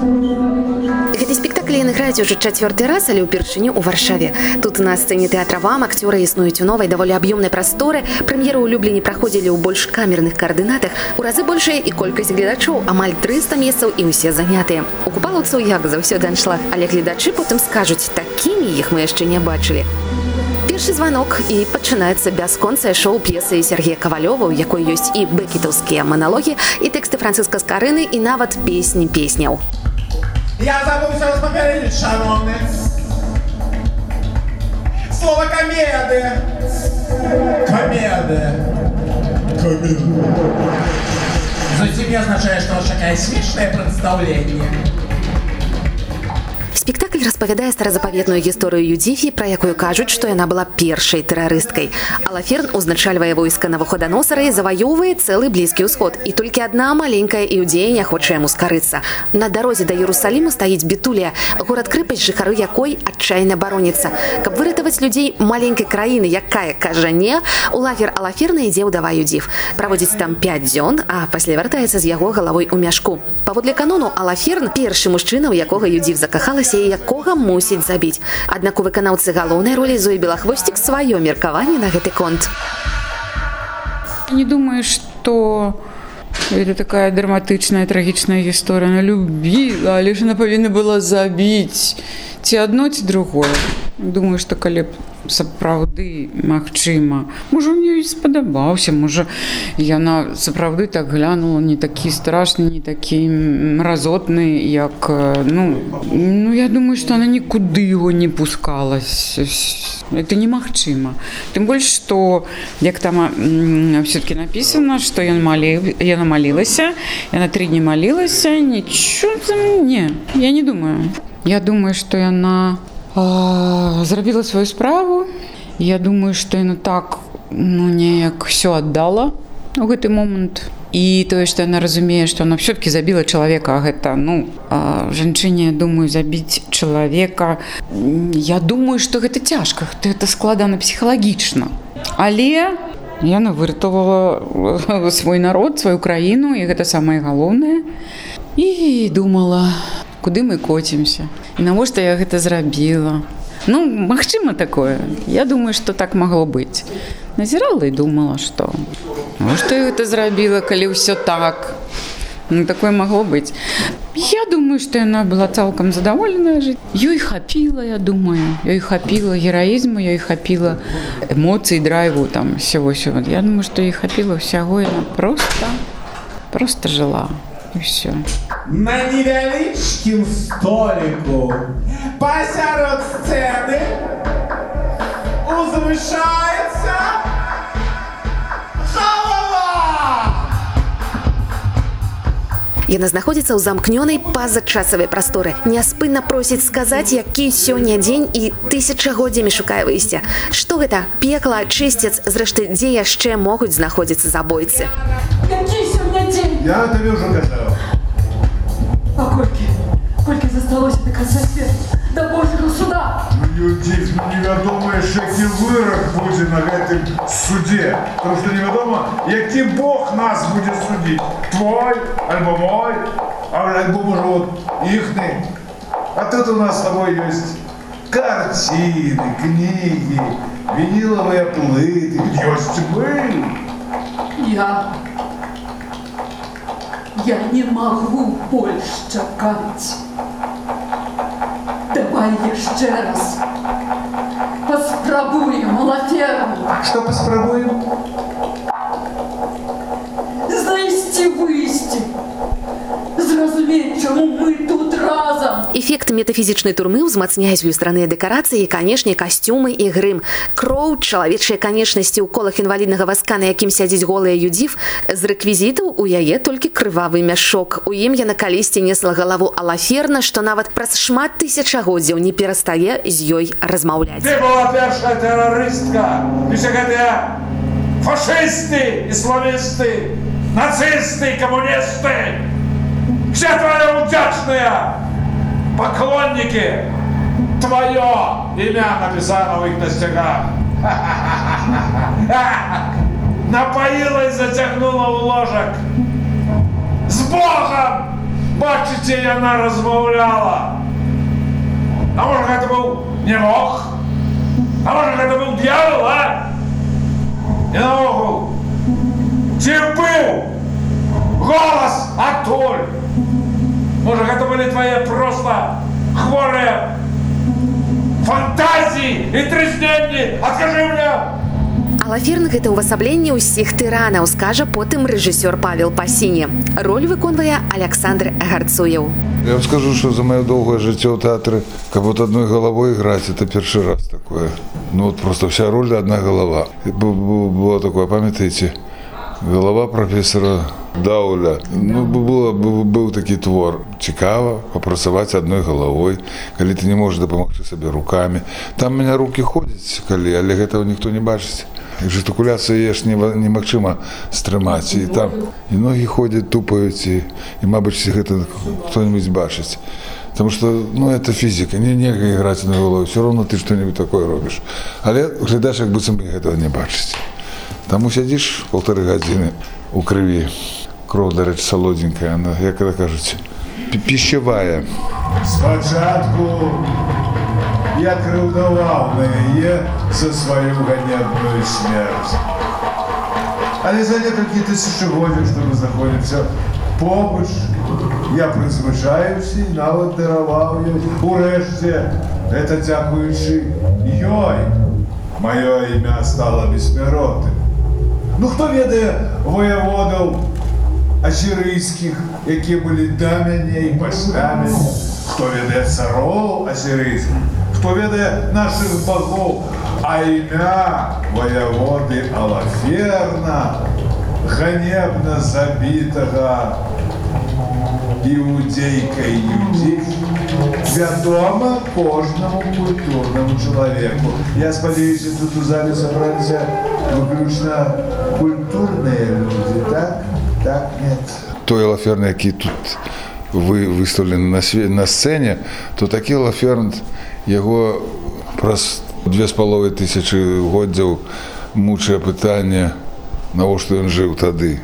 Гэты спектакль яны граюць уже чацвёрты раз, але ўпершыню ў варшаве. Тут на сцэне тэатравам акцёры існуюць у новай даволі аб'ёмнай прасторы. Прэм'еры ў люблені праходзілі ў больш камерных каардынатах. У разы большая і колькасць гледачоў амаль 300 месцаў і ўсе занятыя. У купалаўцаў як заўсёды аншлаг, але гледачы потым скажуць, такімі іх мы яшчэ не бачылі. Першы званок і пачынаецца бясконцае шоу п'есы Сергея Кавалёва, у якой ёсць і бэкетаўскія маналогі і тэксты францыска скарыны і нават песні песняў. Я забылся вас попередить, шановны. Слово комеды. Комеды. Комеды. Затем означает, что такое смешное представление. Спектакль распавядае старазапаветную гісторыю Юдзіфі, пра якую кажуць, што яна была першай тэрарысткай. Алаферн узначальвае войска навуходаносара і заваёўвае цэлы блізкі ўсход. І толькі адна маленькая іўдзея не хоча яму скарыцца. На дарозе да Ерусаліму стаіць бітулія, горад-крыпасць жыхары якой адчайна бароніцца. Каб выратаваць людзей маленькай краіны, якая кажа не, у лагер Алаферна ідзе ўдава Юдзіф. Праводзіць там 5 дзён, а пасля вяртаецца з яго галавой у мяшку. Паводле канону Алаферн першы мужчына, у якога Юдзіф закахалася і якога мусіць забіць. Аднак у выканаўцы галоўнай ролі Зоі Белахвосцік сваё меркаванне на гэты конт. Не думаю, что это такая драматычная трагічная гісторыя на любіла, але ж она павінна была забіць ці адно ці другое. Думаю, што калі б сапраўды магчыма. Можа мне спадабаўся можа яна сапраўды так глянула не такі страшны не такі мразотны як ну ну я думаю что она нікуды его не пускалась это немагчыма. Тым больш что як там все-таки написано что ён малі яна малілася яна три дні малілася нічого не я не думаю. Я думаю что яна зрабіла сваю справу. Я думаю что яна так ну неяк все аддала у гэты момант і тое что яна разумее что она все-таки забіла чалавека гэта ну жанчыне думаю забіць чалавека я думаю что гэта цяжка ты это складана псіхалагічна але яна выратавала свой народ сваю краіну і гэта самае галоўнае і думала куды мы коцімся? І навошта я гэта зрабіла? Ну магчыма такое. Я думаю что так магло быць. Назірала і думала что что гэта зрабіла калі ўсё так? Ну, такое магло быць. Я думаю что яна была цалкам задаволеная жыць. Ёй хапіла я думаю. Ёй хапіла гераізму ёй хапіла эмоцый драйву там всего сего я думаю что і хапіла ўсяго яна просто просто жыла все на невялічкім століку пасярод сцэны узвышаецца Яна знаходзіцца ў замкнёнай пазачасавай прасторы. Няспынна просіць сказаць, які сёння дзень і тысячагоддзямі шукае выйсця. Што гэта? Пекла, чысцец, зрэшты, дзе яшчэ могуць знаходзіцца забойцы. Я табе ўжо казаў. А колькі? Колькі засталося до конца света? До Божьего суда? Юдзіць, ну невядома яшчэ які вырак будзе на гэтым суде. Потому что невядома, які Бог нас будзе судзіць. Твой, альбо мой, альбо можа вот іхны. А тут у нас с тобой есть картины, книги, виниловые плиты, есть мы. Я... Я не могу больше чакать. Давай еще раз паспрабуем лафером. Что паспрабуем? Знайсти выйсти, зразуметь, чому Эфект метафізічнай турмы ўзмацняюць люстраныя дэкарацыі, канешне, касцюмы і грым. Кроў, чалавечыя канечнасці ў колах інваліднага вазка, на якім сядзіць голыя юдзіф, з рэквізітаў у яе толькі крывавы мяшок. У ім яна калісьці несла галаву алаферна, што нават праз шмат тысячагоддзяў не перастае з ёй размаўляць. Ты была першая тэрарыстка гэтыя фашысты і славісты, нацысты камуністы. Все твои удячные поклонники, твое имя написано в их достигах. Напоила и затягнула в ложек. С Богом! бачите, яна размаўляла. А можа гэта быў не мог? А можа гэта быў д'явол, а? І наогул, ці быў голас адтуль? Можа гэта былі твае проста хворыя фантазіі і трызненні? Адкажы мне! Алаферн гэта ўвасабленне ўсіх тыранаў, скажа потым рэжысёр Павел Пасіні. Роль выконвае Александр Гарцуеў. Я вам скажу, что за мое долгое жыццё ў тэатры, как вот одной головой играть, это первый раз такое. Ну вот просто вся роль одна голова. И бу- бу- Было такое, памятаете, голова профессора Дауля. Ну, было, бу- был такий твор. Цікаво попрацаваць одной головой, калі ты не можешь дапамагчы сабе руками. Там у меня руки ходят, калі, але гэтага ніхто не бачыць. І жестыкуляцыя ж нема- немагчыма стрымаць і там і ногі ходзяць тупаюць і, і мабыць гэта хто-нибудь бачыць потому что ну это фізіка не нельга іграць на голову все равно ты что-нибудь такое робіш але глядач як быццам бы гэтага не бачыць таму сядзіш полторы гадзіны у крыві кроў дарэч салодзенькая она як это кажуць пі- пищевая Спочатку я крыўдаваў на яе за сваю ганебную смерць. Але за некалькі тысячагоддзяў, што мы знаходзімся побач, я прызвычаюся і нават дараваў ёй. Урэшце, гэта дзякуючы ёй. Маё імя стала бессмяротным. Ну хто ведае воеводаў асірыйскіх, якія былі да мяне і пасля мяне? Хто ведае цароў асірыйскіх? Хто ведае нашых богоў? А імя воеводы Алаферна, ганебна забітага іудзейкай Юдзі, вядома кожнаму культурнаму чалавеку. Я спадзяюся, тут у зале сабраліся выключна культурныя людзі, так? Так, нет. той лаферн які тут вы выставлены на све на сцэне то такі лаферн яго праз две з паловай тысячы годдзяў мучае пытанне навошта ён жыў тады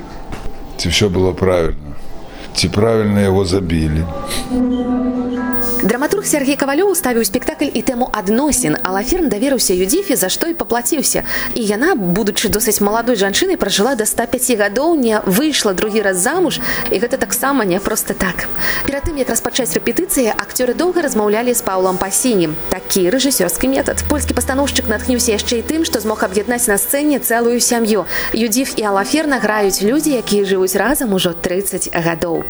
ці все было правильно ці правильно яго забілі Драматург Сергей Кавалёў ставіў спектакль і тэму адносін, а Лаферн даверыўся Юдзіфе, за што і паплаціўся. І яна, будучы досыць маладой жанчынай, пражыла да 105 гадоў, не выйшла другі раз замуж, і гэта таксама не проста так. Перад тым, як распачаць рэпетыцыі, акцёры доўга размаўлялі з Паўлам Пасінем. Такі рэжысёрскі метад. Польскі пастаноўшчык натхніўся яшчэ і тым, што змог аб'яднаць на сцэне цэлую сям'ю. Юдзіф і Алаферна граюць людзі, якія жывуць разам ужо 30 гадоў.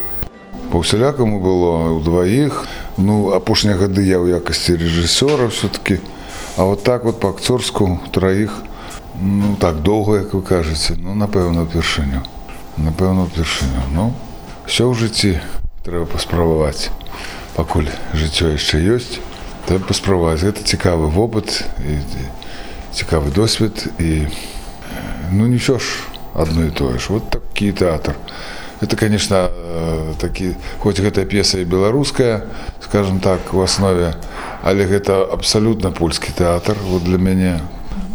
по-усялякаму было у дваіх ну апошнія гады я ў якасці рэжысёра все-таки а вот так вот по акцёрску траіх ну так доўга як вы кажаце ну напэўна упершыню. Напэўна упершыню. Ну все ў жыцці трэба паспрабаваць. Пакуль жыццё яшчэ ёсць трэба паспрабаваць. Гэта цікавы вопыт і, цікавы досвед і ну нічого ж одно і тое ж. Вот такі тэатр это конечно э, такі хоць гэтая п'еса і беларуская скажем так у аснове але гэта абсалютна польскі тэатр вот для мяне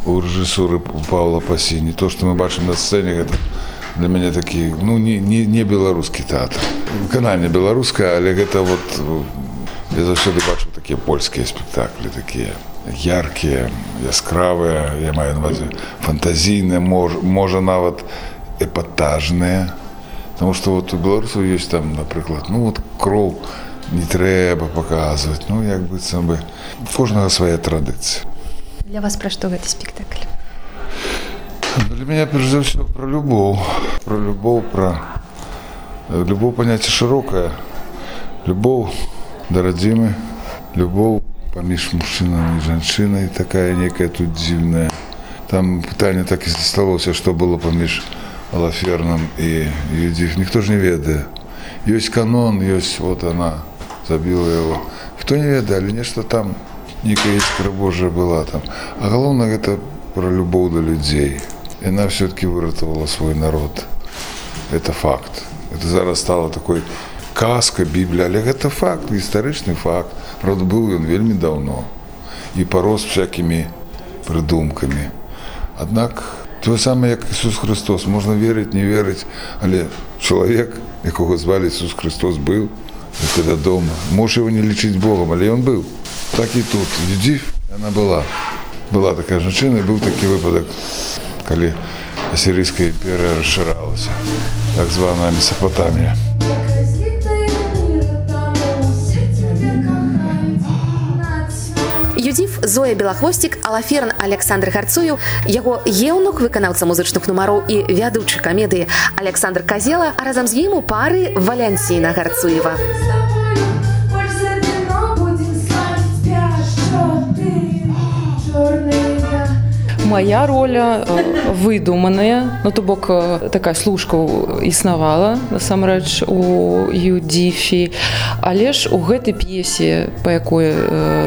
у рэжысуры павла пасіні то что мы бачым на сцэне гэта для мяне такі ну не, не, не беларускі тэатр выкананне беларускае але гэта вот э, я заўсёды бачу такія польскія спектаклі такія яркія яскравыя я маю навазе фантазійныя мож, можа нават эпатажныя Потому что вот у беларусаў есть там, напрыклад, ну вот кроў не трэба паказваць, ну як быццам бы кожнага свая традыцыя. Для вас пра што гэты спектакль? Для меня перш за ўсё про любоў, про любоў, про любоў паняцце шырокае, любоў да радзімы, любоў паміж мужчынамі і жанчынай такая некая тут дзіўная. Там пытанне так і засталося, што было паміж Алаферном і Юдзіх. Ніхто ж не ведае. Ёсць канон, ёсць вот она забіла яго. Хто не ведае, але нешта там нейкая іскра Божая была там. А галоўнае гэта пра любоў да людзей. Яна все-таки выратавала свой народ. Это факт. Это зараз стало такой казка, Біблія, але гэта факт, гістарычны факт. Правда, быў ён вельмі даўно і парос всякімі прыдумкамі. Аднак тое самае як Ісус Христос можна верыць, не верыць, але чалавек, якога звалі Ісус Христос быў, когда дома. Можешь его не лечить Богом, але он был. Так и тут. Юдив, она была. Была такая женщина, и был такой выпадок, когда Ассирийская империя расширалась, так званая Месопотамия. Зоя Белахвосцік, Алаферн Александр Гарцуеў, яго еўнук выканаўца музычных нумароў і вядучы камедыі Александр Казела, а разам з ім у пары Валянціна Гарцуева. Моя роля выдуманая, ну то бок такая служка існавала насамрэч у юдзіфі. Але ж у гэтай п'есе, па якой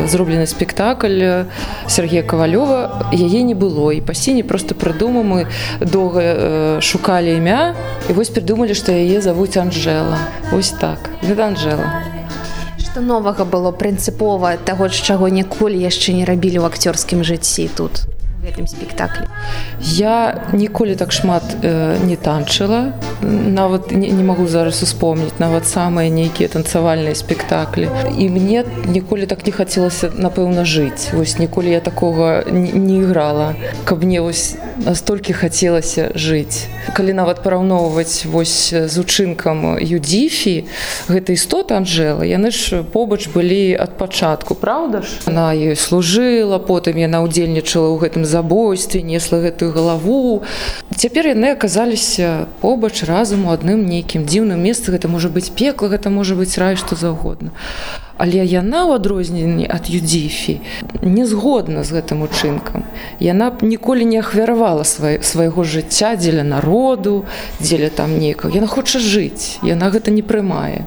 зроблены спектакль Сергея Кавалёва яе не было і пасціне просто прыдумаў мы доўга шукалі імя і вось прыдумалі, што яе завуць Анжела. Вось так. Гэта Анжела. Новага было прынцыпова таго, з чаго ніколі яшчэ не рабілі ў акцёрскім жыцці тут гэтым спектаклі я ніколі так шмат э, не танчыла нават не, не магу зараз успомніць нават самыя нейкія танцавальныя спектаклі. І мне ніколі так не хацелася напэўна жыць. Вось ніколі я такога не, не іграла каб мне вось настолькі хацелася жыць. Калі нават параўноўваць вось з учынкам юдзіфі гэта істота Анжела яны ж побач былі ад пачатку Праўда ж? Она ёй служыла потым яна ўдзельнічала ў гэтым забойстве несла гэтую галаву цяпер яны аказаліся побач разам у адным нейкім дзіўным месцы. Гэта можа быць пекла гэта можа быць рай што заўгодна. Але яна ў адрозненні ад юдзіфі не згодна з гэтым учынкам. Яна б ніколі не ахвяравала свай, свайго жыцця дзеля народу дзеля там нейкага. Яна хоча жыць яна гэта не прымае.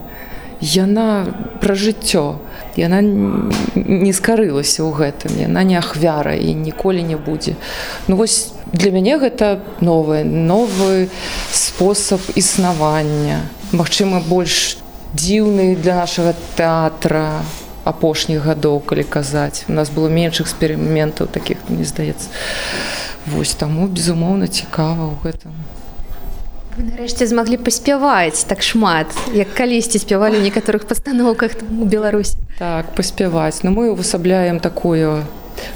Яна пра жыццё. Яна не скарылася ў гэтым яна не ахвяра і ніколі не будзе. Ну вось для мяне гэта новы новы спосаб існавання. Магчыма больш дзіўны для нашага тэатра апошніх гадоў калі казаць. У нас было менш эксперыментаў таких мне здаецца. Вось таму безумоўна цікава ў гэтым. Вы нарэшце змаглі паспяваць так шмат як калісьці спявалі некаторых пастаноўках у беларусі. Так паспяваць. Но мы увасабляем такое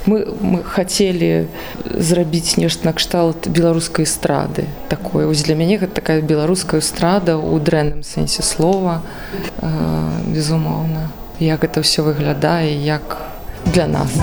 мы, мы хацелі зрабіць нешта накшталт беларускай эстрады. Такое. Ось для мяне гэта такая беларуская эстрада у дрэнным сэнсе слова. Э, безумоўна як гэта ўсё выглядае як для нас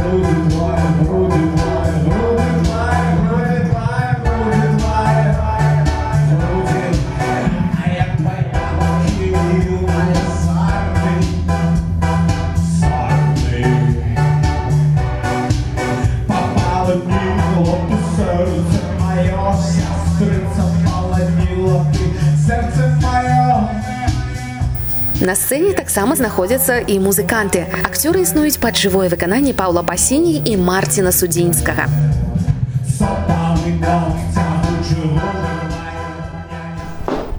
На сцэне таксама знаходзяцца і музыканты. Акцёры існуюць пад жывое выкананне Паўла Басіній і Марціна Судзінскага.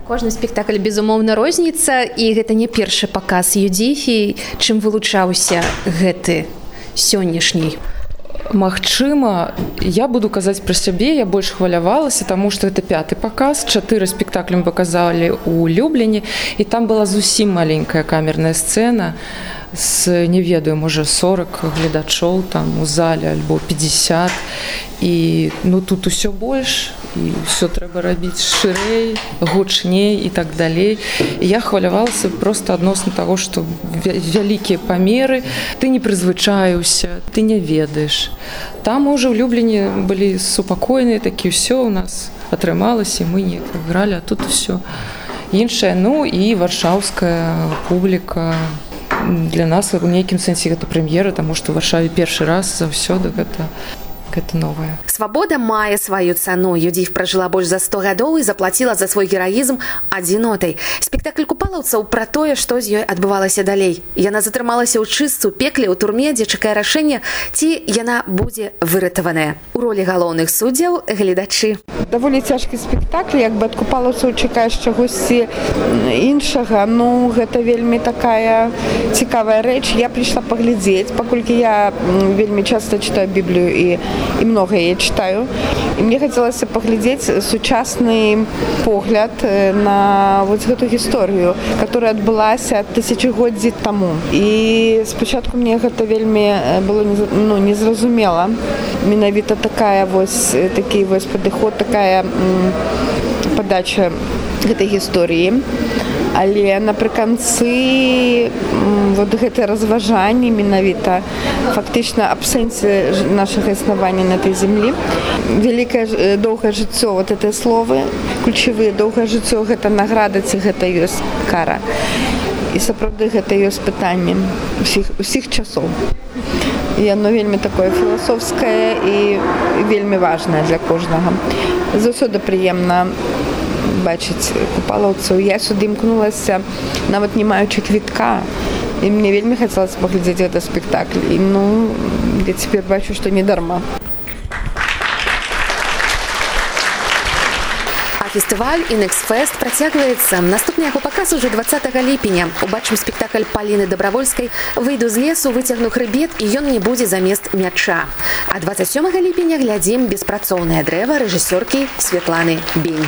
Кожны спектакль безумоўна розніца і гэта не першы паказ юдзіфій, чым вылучаўся гэты сённяшні. Магчыма, я буду казаць пра сябе, я больш хвалявалася, таму што гэта пяты паказ. чатыры спектаклем паказалі ў любленні і там была зусім маленькая камерная сцэна з не ведаю можа 40 гледачоў там у зале альбо 50 і ну тут усё больш і все трэба рабіць шырэй гучней і так далей. І я хвалявалася просто адносна таго што вялікія памеры ты не прызвычаюся ты не ведаеш. Там уже ў любленні былі супакойныя такі ўсё у нас атрымалася мы не гралі а тут усё іншае ну і варшаўская публіка. Для нас у нейкім сэнсе гэта прэм'ера таму што варшаве першы раз заўсёды гэта гэта новая свабода мае сваю цану юдзіф пражыла больш за 100 гадоў і заплаціла за свой гераізм адзінотай спектакль купалаўцаў пра тое што з ёй адбывалася далей. Яна затрымалася ў чысту пекле ў турме дзе чакае рашэнне. Ці яна будзе выратаваная. У ролі галоўных суддзяў гледачы. Даволі цяжкі спектакль як бы ад купалаўцаў чакаеш чагосьці іншага. Ну гэта вельмі такая цікавая рэч. Я прыйшла паглядзець паколькі я вельмі часта чытаю біблію і і много яе читаю. І мне хацелася паглядзець сучасны погляд э, на вот гэту гісторыю которая адбылася тысячагоддзі таму і спачатку мне гэта вельмі э, было ну незразумела менавіта такая вось э, такі вось падыход такая падача гэтай гісторыі але напрыканцы вот гэты разважанні менавіта фактычна абсэнсе нашага існавання на этой землі вялікае доўгае жыццё вот этой словы ключавыя доўгае жыццё гэта награда ці гэта ёсць кара. І сапраўды гэта ёсць пытанне усіх усіх часоў. Яно вельмі такое філасофскае і вельмі важнае для кожнага. Заўсёды прыемна бачыць купалаўцаў я сюды імкнулася нават не маючы квітка і мне вельмі хацелася паглядзець гэта спектакль. І ну я цяпер бачу што не дарма. Фестываль інексфест працягваецца наступны яго паказ уже 20 ліпеня убачым спектакль паліны добровольскай выйду з лесу выцягну хрыбет і ён не будзе замест мяча а 27 ліпеня глядзім беспрацоўнае дрэва рэжысёркі светланы бень